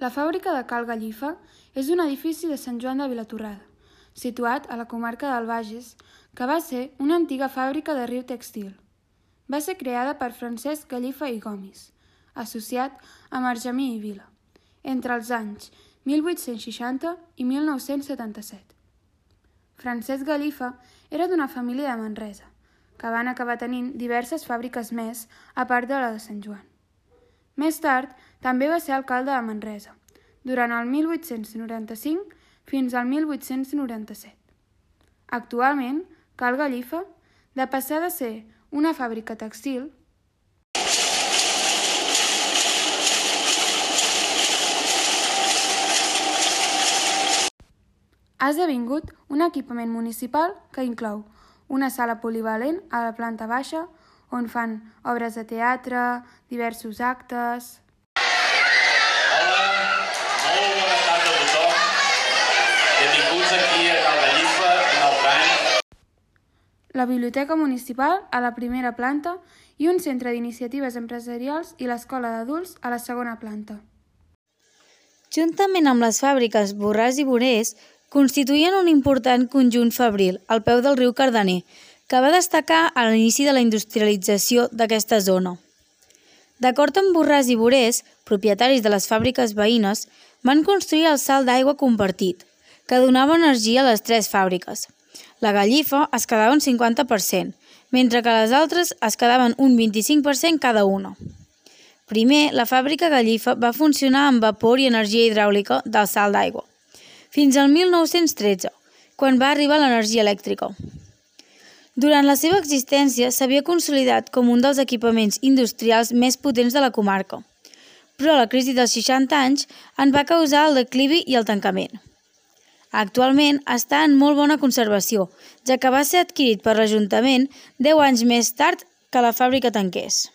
La fàbrica de Cal Gallifa és un edifici de Sant Joan de Vilatorrada, situat a la comarca del Bages, que va ser una antiga fàbrica de riu textil. Va ser creada per Francesc Gallifa i Gomis, associat amb Argemí i Vila, entre els anys 1860 i 1977. Francesc Gallifa era d'una família de Manresa, que van acabar tenint diverses fàbriques més a part de la de Sant Joan. Més tard, també va ser alcalde de Manresa, durant el 1895 fins al 1897. Actualment, Cal Gallifa, de passar de ser una fàbrica textil, ha esdevingut un equipament municipal que inclou una sala polivalent a la planta baixa on fan obres de teatre, diversos actes... Hola, molt bona tarda a tothom. Benvinguts aquí a Cal Gallifa, en el Pran. La biblioteca municipal a la primera planta i un centre d'iniciatives empresarials i l'escola d'adults a la segona planta. Juntament amb les fàbriques Borràs i Borés, constituïen un important conjunt fabril al peu del riu Cardener, que va destacar a l'inici de la industrialització d'aquesta zona. D'acord amb Borràs i Borés, propietaris de les fàbriques veïnes, van construir el salt d'aigua compartit, que donava energia a les tres fàbriques. La Gallifa es quedava un 50%, mentre que les altres es quedaven un 25% cada una. Primer, la fàbrica Gallifa va funcionar amb vapor i energia hidràulica del salt d'aigua, fins al 1913, quan va arribar l'energia elèctrica. Durant la seva existència s'havia consolidat com un dels equipaments industrials més potents de la comarca, però la crisi dels 60 anys en va causar el declivi i el tancament. Actualment està en molt bona conservació, ja que va ser adquirit per l'Ajuntament 10 anys més tard que la fàbrica tanqués.